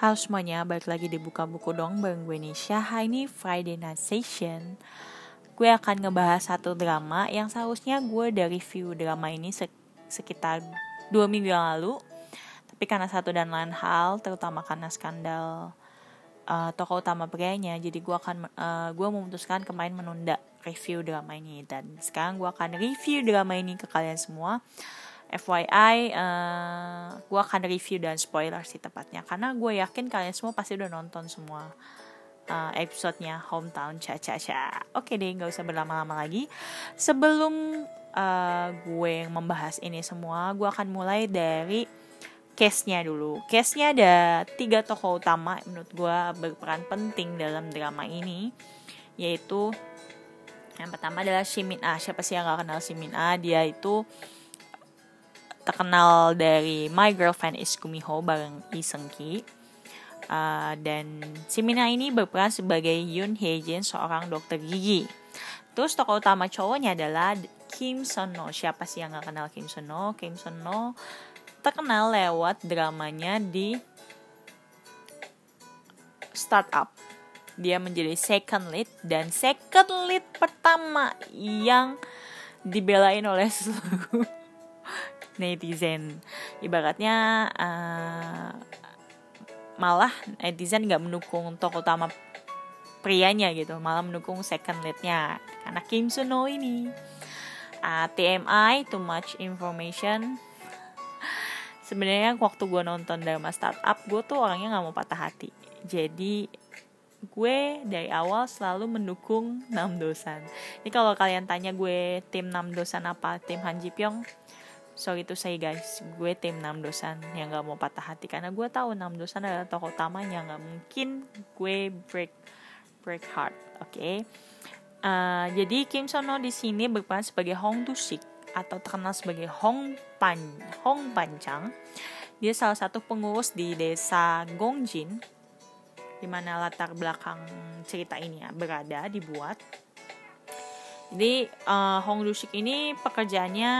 Halo semuanya, balik lagi di Buka Buku Dong bareng gue Nisha Hari ini Friday Night Session. Gue akan ngebahas satu drama yang seharusnya gue udah review drama ini sekitar dua minggu yang lalu. Tapi karena satu dan lain hal, terutama karena skandal uh, tokoh utama prianya Jadi gue akan uh, gue memutuskan kemarin menunda review drama ini. Dan sekarang gue akan review drama ini ke kalian semua FYI, uh, gue akan review dan spoiler sih tepatnya karena gue yakin kalian semua pasti udah nonton semua uh, episodenya Hometown Cha Cha Cha. Oke deh, nggak usah berlama-lama lagi. Sebelum uh, gue membahas ini semua, gue akan mulai dari case-nya dulu. Case-nya ada tiga tokoh utama menurut gue berperan penting dalam drama ini, yaitu yang pertama adalah Shimin Ah. Siapa sih yang gak kenal Shimin Ah? Dia itu terkenal dari My Girlfriend is Kumiho bareng Lee Seung Ki. Uh, dan si Mina ini berperan sebagai Yoon Hye Jin, seorang dokter gigi. Terus tokoh utama cowoknya adalah Kim Son No. Siapa sih yang gak kenal Kim Son No? Kim Son No terkenal lewat dramanya di Startup. Dia menjadi second lead dan second lead pertama yang dibelain oleh seluruh netizen. Ibaratnya uh, malah netizen nggak mendukung tokoh utama prianya gitu malah mendukung second leadnya karena Kim Suno ini. Uh, TMI too much information. Sebenarnya waktu gue nonton drama startup gue tuh orangnya nggak mau patah hati. Jadi gue dari awal selalu mendukung Nam Dosan. Ini kalau kalian tanya gue tim Nam Dosan apa tim Han Ji Pyong, sorry to say guys. Gue tim Nam Dosan yang gak mau patah hati. Karena gue tahu Nam Dosan adalah tokoh utamanya. Nggak mungkin gue break break heart oke? Okay? uh, jadi Kim Sono di sini berperan sebagai Hong Dusik atau terkenal sebagai Hong Pan Hong Pancang dia salah satu pengurus di desa Gongjin di mana latar belakang cerita ini ya berada dibuat. Jadi uh, Hong Dusik ini pekerjaannya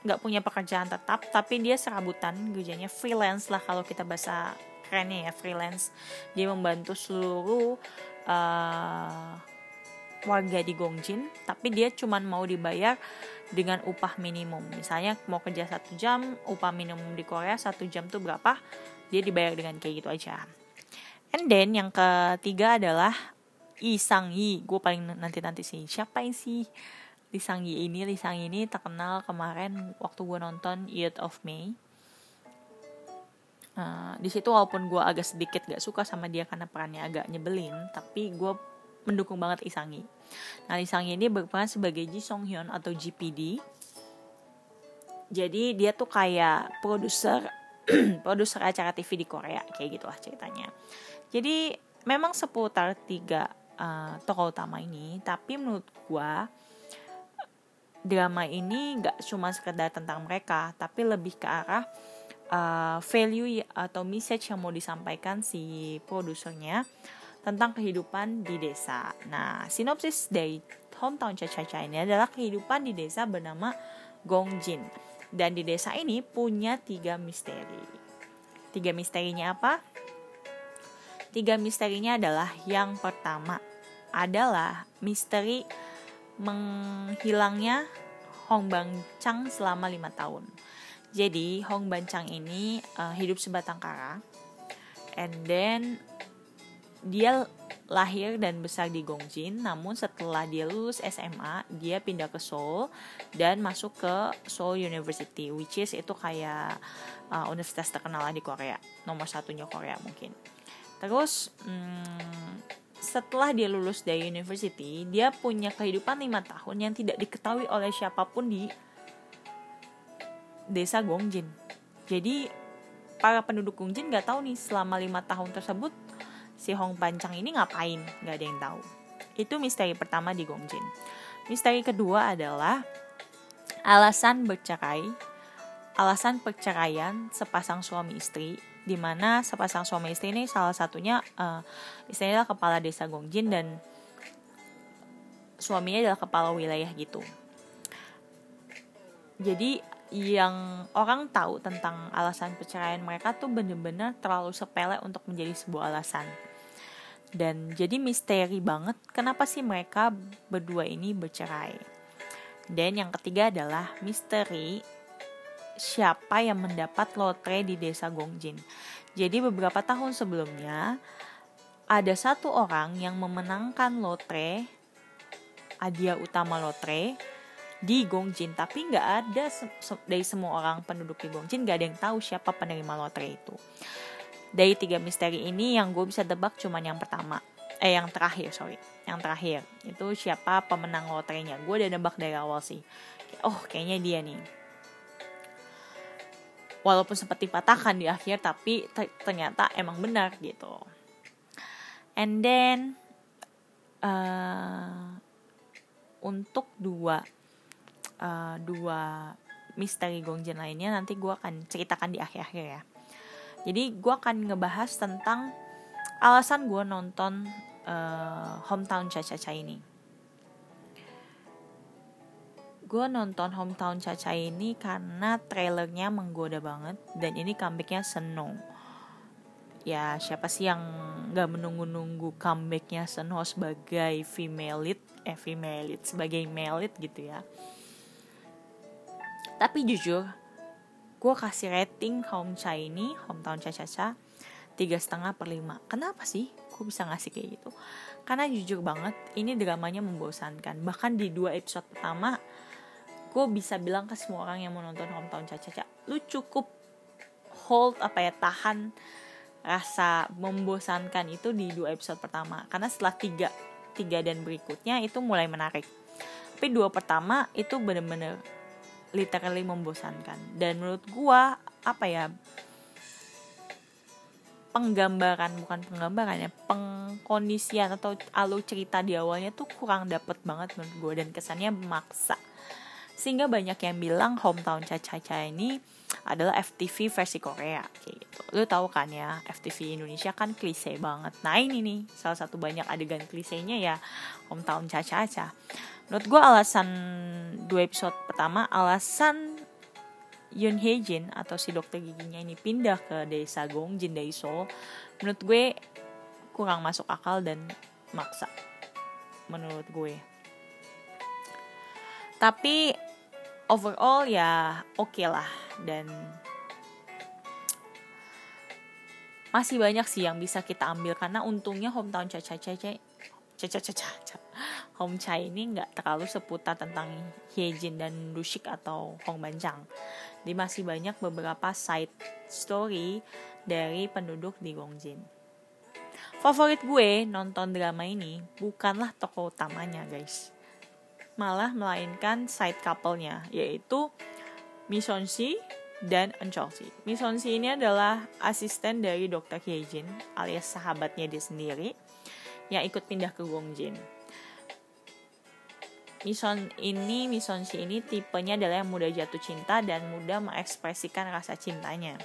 nggak punya pekerjaan tetap tapi dia serabutan kerjanya freelance lah kalau kita bahasa kerennya ya freelance. Dia membantu seluruh uh, warga di Gongjin tapi dia cuma mau dibayar dengan upah minimum. Misalnya mau kerja satu jam upah minimum di Korea satu jam tuh berapa dia dibayar dengan kayak gitu aja. And then yang ketiga adalah Sang Yi gue paling nanti nanti sih. Siapa sih Lisanggi ini Lisanggi ini terkenal kemarin waktu gue nonton Youth of May. Uh, di situ walaupun gue agak sedikit gak suka sama dia karena perannya agak nyebelin tapi gue mendukung banget Isangi nah Isangi ini berperan sebagai Ji Song Hyun atau GPD jadi dia tuh kayak produser produser acara TV di Korea kayak gitu lah ceritanya. Jadi memang seputar tiga uh, tokoh utama ini tapi menurut gue drama ini gak cuma sekedar tentang mereka tapi lebih ke arah uh, value atau message yang mau disampaikan si produsernya tentang kehidupan di desa. Nah, sinopsis dari Hometown Cha-Cha ini adalah kehidupan di desa bernama Gongjin. Dan di desa ini punya tiga misteri. Tiga misterinya apa? Tiga misterinya adalah yang pertama adalah misteri menghilangnya Hong Bang Chang selama lima tahun. Jadi Hong Ban Chang ini uh, hidup sebatang kara, and then dia lahir dan besar di Gongjin. Namun setelah dia lulus SMA, dia pindah ke Seoul dan masuk ke Seoul University, which is itu kayak uh, universitas terkenal di Korea, nomor satunya Korea mungkin. Terus hmm, setelah dia lulus dari university, dia punya kehidupan lima tahun yang tidak diketahui oleh siapa pun di desa Gongjin. Jadi para penduduk Gongjin nggak tahu nih selama lima tahun tersebut si Hong Pancang ini ngapain, nggak ada yang tahu. Itu misteri pertama di Gongjin. Misteri kedua adalah alasan bercerai, alasan perceraian sepasang suami istri di mana sepasang suami istri ini salah satunya uh, istrinya adalah kepala desa Gongjin dan suaminya adalah kepala wilayah gitu. Jadi yang orang tahu tentang alasan perceraian mereka tuh bener-bener terlalu sepele untuk menjadi sebuah alasan. Dan jadi misteri banget kenapa sih mereka berdua ini bercerai. Dan yang ketiga adalah misteri siapa yang mendapat lotre di desa Gongjin. Jadi beberapa tahun sebelumnya ada satu orang yang memenangkan lotre hadiah utama lotre di Gongjin. Tapi nggak ada dari semua orang penduduk di Gongjin nggak ada yang tahu siapa penerima lotre itu. Dari tiga misteri ini yang gue bisa tebak cuman yang pertama. Eh yang terakhir sorry. Yang terakhir. Itu siapa pemenang lotrenya. Gue udah nebak dari awal sih. Oh kayaknya dia nih walaupun sempat dipatahkan di akhir tapi ternyata emang benar gitu and then uh, untuk dua uh, dua misteri Gongjin lainnya nanti gue akan ceritakan di akhir-akhir ya. Jadi gue akan ngebahas tentang alasan gue nonton uh, Hometown Cha-Cha-Cha ini. Gue nonton Hometown Cha-Cha ini karena trailernya menggoda banget dan ini comebacknya Seno. Ya siapa sih yang gak menunggu-nunggu comebacknya Seno sebagai female lead, eh female lead, sebagai male lead gitu ya. Tapi jujur gue kasih rating home cha ini hometown cha cha cha tiga setengah per lima. Kenapa sih gue bisa ngasih kayak gitu? Karena jujur banget ini dramanya membosankan. Bahkan di dua episode pertama gue bisa bilang ke semua orang yang mau nonton hometown cha lu cukup hold apa ya tahan rasa membosankan itu di dua episode pertama. Karena setelah tiga tiga dan berikutnya itu mulai menarik. Tapi dua pertama itu bener-bener literally membosankan. Dan menurut gua apa ya penggambaran bukan penggambaran ya pengkondisian atau alur cerita di awalnya tuh kurang dapet banget menurut gue dan kesannya memaksa sehingga banyak yang bilang hometown caca-caca ini adalah FTV versi Korea kayak gitu. Lu tahu kan ya FTV Indonesia kan klise banget. Nah ini nih salah satu banyak adegan klisenya ya hometown caca-caca menurut gue alasan dua episode pertama alasan Yun Hye Jin atau si dokter giginya ini pindah ke desa Gongjin dari Seoul menurut gue kurang masuk akal dan maksa menurut gue. Tapi overall ya oke okay lah dan masih banyak sih yang bisa kita ambil karena untungnya hometown caca caca caca caca caca Hong Chai ini nggak terlalu seputar tentang Hyejin dan Dushik atau Hong Banjang. Dia masih banyak beberapa side story dari penduduk di Gongjin. Favorit gue nonton drama ini bukanlah tokoh utamanya guys. Malah melainkan side couple-nya yaitu Misonshi dan Encholsi. Misonshi ini adalah asisten dari Dr. Hyejin alias sahabatnya dia sendiri yang ikut pindah ke Gongjin Mison ini, Mison si ini tipenya adalah yang mudah jatuh cinta dan mudah mengekspresikan rasa cintanya.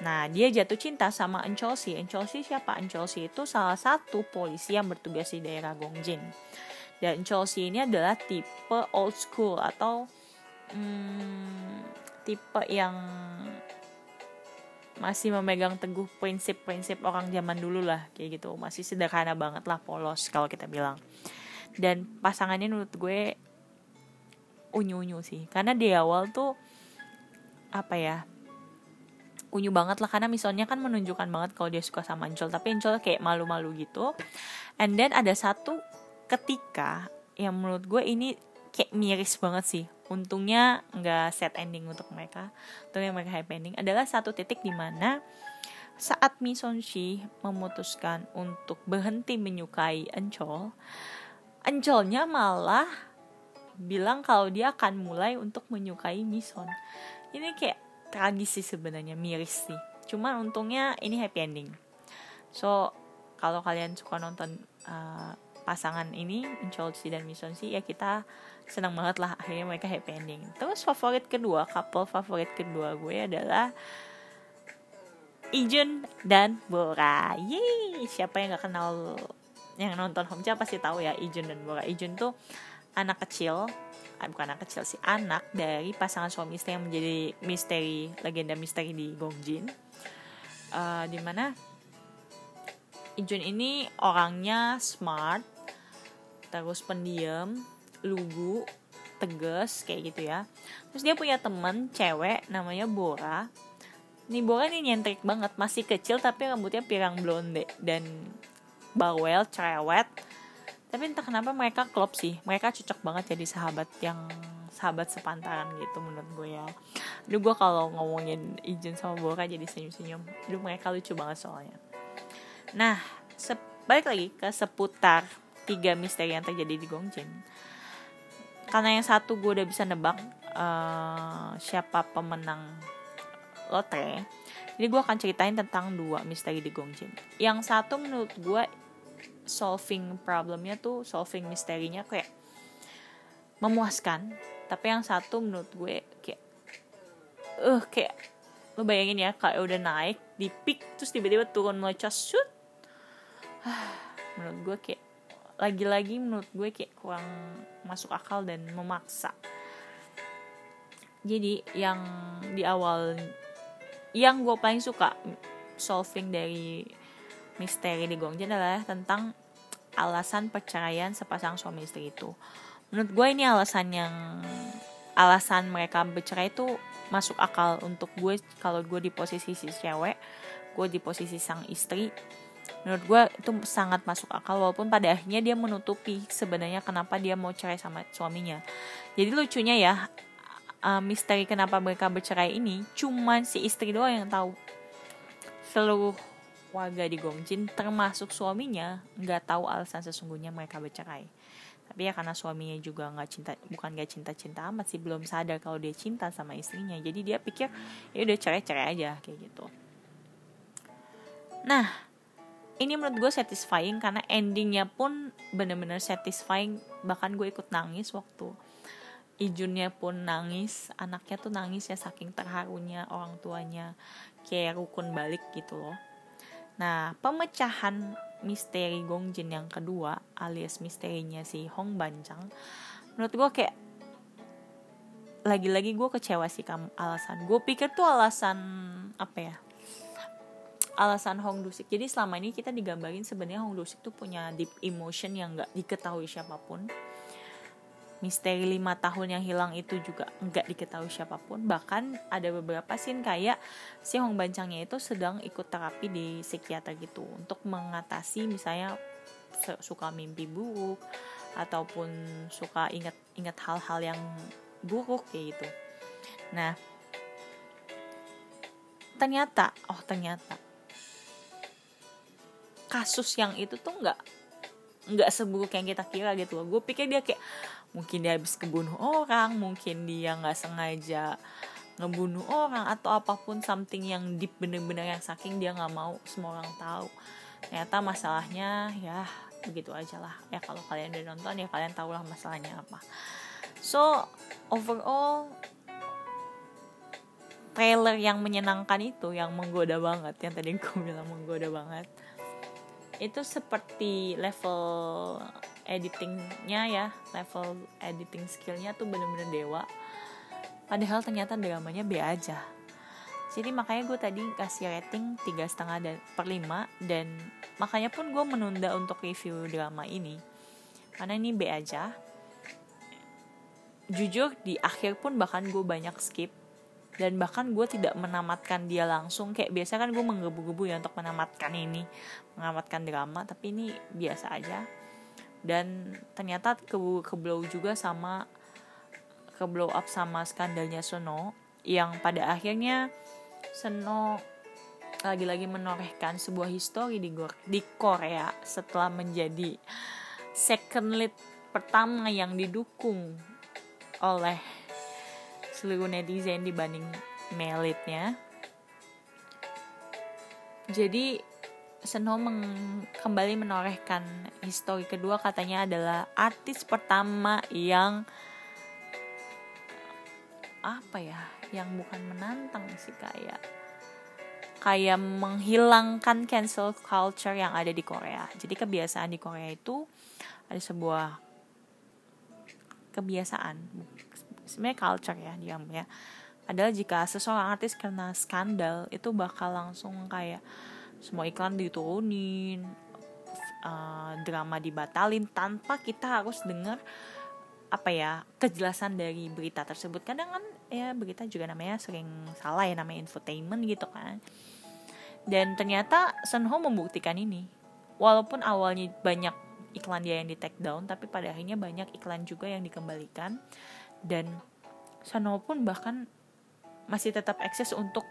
Nah, dia jatuh cinta sama Encholsi. Encholsi siapa? Encholsi itu salah satu polisi yang bertugas di daerah Gongjin. Dan Encholsi ini adalah tipe old school atau hmm, tipe yang masih memegang teguh prinsip-prinsip orang zaman dulu lah kayak gitu. Masih sederhana banget lah polos kalau kita bilang. Dan pasangannya menurut gue unyu-unyu sih. Karena di awal tuh apa ya unyu banget lah. Karena misalnya kan menunjukkan banget kalau dia suka sama Ancol tapi Ancol kayak malu-malu gitu. And then ada satu ketika yang menurut gue ini kayak miris banget sih untungnya nggak set ending untuk mereka untungnya mereka happy ending adalah satu titik di mana saat Mi Shi memutuskan untuk berhenti menyukai Ancol Ancolnya malah bilang kalau dia akan mulai untuk menyukai Mison. Ini kayak tragis sih sebenarnya, miris sih. Cuman untungnya ini happy ending. So, kalau kalian suka nonton uh, pasangan ini, Encholsi dan Mison sih, ya kita senang banget lah akhirnya mereka happy ending. Terus favorit kedua, couple favorit kedua gue adalah Ijun dan Bora. Yeay, siapa yang gak kenal yang nonton Homcha pasti tahu ya Ijun dan Bora Ijun tuh anak kecil ah, bukan anak kecil sih anak dari pasangan suami istri yang menjadi misteri legenda misteri di Gongjin uh, di mana Ijun ini orangnya smart terus pendiam lugu tegas kayak gitu ya. Terus dia punya temen cewek namanya Bora. Nih Bora ini nyentrik banget. Masih kecil tapi rambutnya pirang blonde dan bawel cerewet. Tapi entah kenapa mereka klop sih. Mereka cocok banget jadi sahabat yang sahabat sepantaran gitu menurut gue ya. Aduh gue kalau ngomongin Ijun sama Bora jadi senyum-senyum. Aduh mereka lucu banget soalnya. Nah balik lagi ke seputar tiga misteri yang terjadi di Gongjin. Karena yang satu gue udah bisa nebak uh, siapa pemenang lotre jadi gue akan ceritain tentang dua misteri di Gongjin. Yang satu menurut gue solving problemnya tuh solving misterinya kayak memuaskan. Tapi yang satu menurut gue kayak eh uh, kayak lo bayangin ya kayak udah naik di peak terus tiba-tiba turun melecas shoot. Menurut gue kayak lagi-lagi menurut gue kayak kurang masuk akal dan memaksa jadi yang di awal yang gue paling suka solving dari misteri di Gongjin adalah tentang alasan perceraian sepasang suami istri itu. Menurut gue ini alasan yang alasan mereka bercerai itu masuk akal untuk gue kalau gue di posisi si cewek, gue di posisi sang istri. Menurut gue itu sangat masuk akal walaupun pada akhirnya dia menutupi sebenarnya kenapa dia mau cerai sama suaminya. Jadi lucunya ya uh, misteri kenapa mereka bercerai ini cuman si istri doang yang tahu. Seluruh warga di Gongjin termasuk suaminya nggak tahu alasan sesungguhnya mereka bercerai tapi ya karena suaminya juga nggak cinta bukan nggak cinta cinta amat sih belum sadar kalau dia cinta sama istrinya jadi dia pikir ya udah cerai cerai aja kayak gitu nah ini menurut gue satisfying karena endingnya pun bener-bener satisfying. Bahkan gue ikut nangis waktu Ijunnya pun nangis, anaknya tuh nangis ya saking terharunya orang tuanya. Kayak rukun balik gitu loh. Nah, pemecahan misteri Gongjin yang kedua alias misterinya si Hong Bancang menurut gue kayak lagi-lagi gue kecewa sih kamu alasan. Gue pikir tuh alasan apa ya alasan Hong Dusik. Jadi selama ini kita digambarin sebenarnya Hong Dusik tuh punya deep emotion yang nggak diketahui siapa pun. Misteri lima tahun yang hilang itu juga nggak diketahui siapa pun. Bahkan ada beberapa scene kayak si Hong Bancangnya itu sedang ikut terapi di psikiater gitu. Untuk mengatasi misalnya suka mimpi buruk ataupun suka ingat ingat hal-hal yang buruk kayak gitu. Nah ternyata oh ternyata kasus yang itu tuh nggak nggak seburuk yang kita kira gitu loh. Gue pikir dia kayak mungkin dia habis kebunuh orang mungkin dia nggak sengaja ngebunuh orang atau apa pun something yang deep bener-bener yang saking dia nggak mau semua orang tahu. Ternyata masalahnya ya begitu aja lah. Ya kalau kalian udah nonton ya kalian tahu lah masalahnya apa. So overall trailer yang menyenangkan itu yang menggoda banget. Yang tadi gue bilang menggoda banget itu seperti level editingnya ya. Level editing skillnya tuh bener-bener dewa. Padahal ternyata dramanya B aja. Jadi makanya gue tadi kasih rating tiga setengah per lima dan makanya pun gue menunda untuk review drama ini. Karena ini B aja. Jujur di akhir pun bahkan gue banyak skip dan bahkan gue tidak menamatkan dia langsung. Kayak biasa kan gue menggebu-gebu ya untuk menamatkan ini. Menamatkan drama tapi ini biasa aja. Dan ternyata ke ke juga sama ke blow up sama skandalnya Sono yang pada akhirnya Seno lagi-lagi menorehkan sebuah histori di di Korea setelah menjadi second lead pertama yang didukung oleh seluruh netizen dibanding melitnya jadi Seno meng kembali menorehkan histori kedua katanya adalah artis pertama yang apa ya yang bukan menantang sih kayak kayak menghilangkan cancel culture yang ada di Korea. Jadi kebiasaan di Korea itu ada sebuah kebiasaan sebenarnya culture ya diamnya adalah jika seseorang artis kena skandal itu bakal langsung kayak semua iklan diturunin uh, drama dibatalin tanpa kita harus dengar apa ya kejelasan dari berita tersebut. Kadang kan ya berita juga namanya sering salah ya namanya infotainment gitu kan. Dan ternyata Sunho membuktikan ini. Walaupun awalnya banyak iklan dia yang di take down tapi pada akhirnya banyak iklan juga yang dikembalikan dan Sunho pun bahkan masih tetap eksis untuk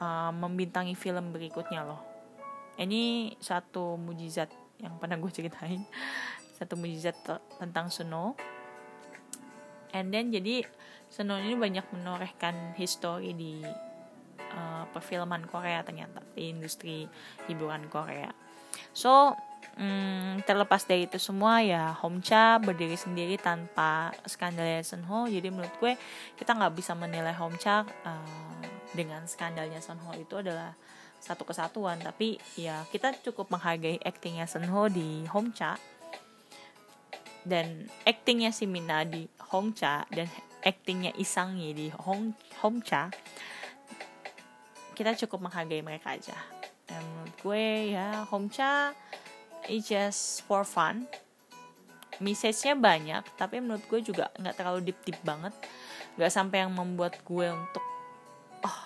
uh, membintangi film berikutnya loh. Ini satu mujizat yang pernah gue ceritain. Satu mujizat tentang Suno and then jadi Suno ini banyak menorehkan histori di uh, perfilman Korea ternyata di industri hiburan Korea. So Hmm, terlepas dari itu semua ya Homcha berdiri sendiri tanpa skandalnya Sunho jadi menurut gue kita nggak bisa menilai Homcha uh, dengan skandalnya Sunho itu adalah satu kesatuan. Tapi ya kita cukup menghargai aktingnya Sunho di Homcha dan aktingnya si Mina di Hongcha dan aktingnya Isangyi di Hong Homcha kita cukup menghargai mereka aja. Dan menurut gue ya Homcha it's just for fun. Message-nya banyak tapi menurut gue juga nggak terlalu deep deep banget. Nggak sampai yang membuat gue untuk oh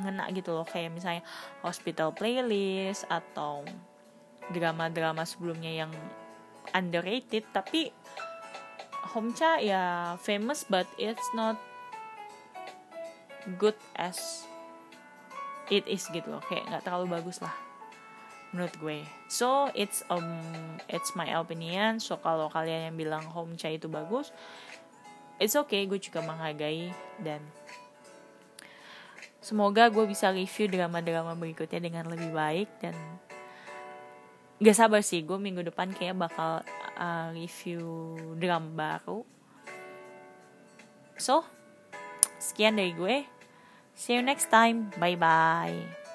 ngena gitu loh. Kayak misalnya hospital playlist atau drama-drama sebelumnya yang underrated. Tapi Homcha ya famous but it's not good as it is gitu loh. Kayak nggak terlalu bagus lah menurut gue. So it's um it's my opinion. So kalau kalian yang bilang home chai itu bagus it's okay. Gue juga menghargai dan semoga gue bisa review drama-drama berikutnya dengan lebih baik dan gak sabar sih. Gue minggu depan kayak bakal uh, review drama baru. So sekian dari gue. See you next time. Bye bye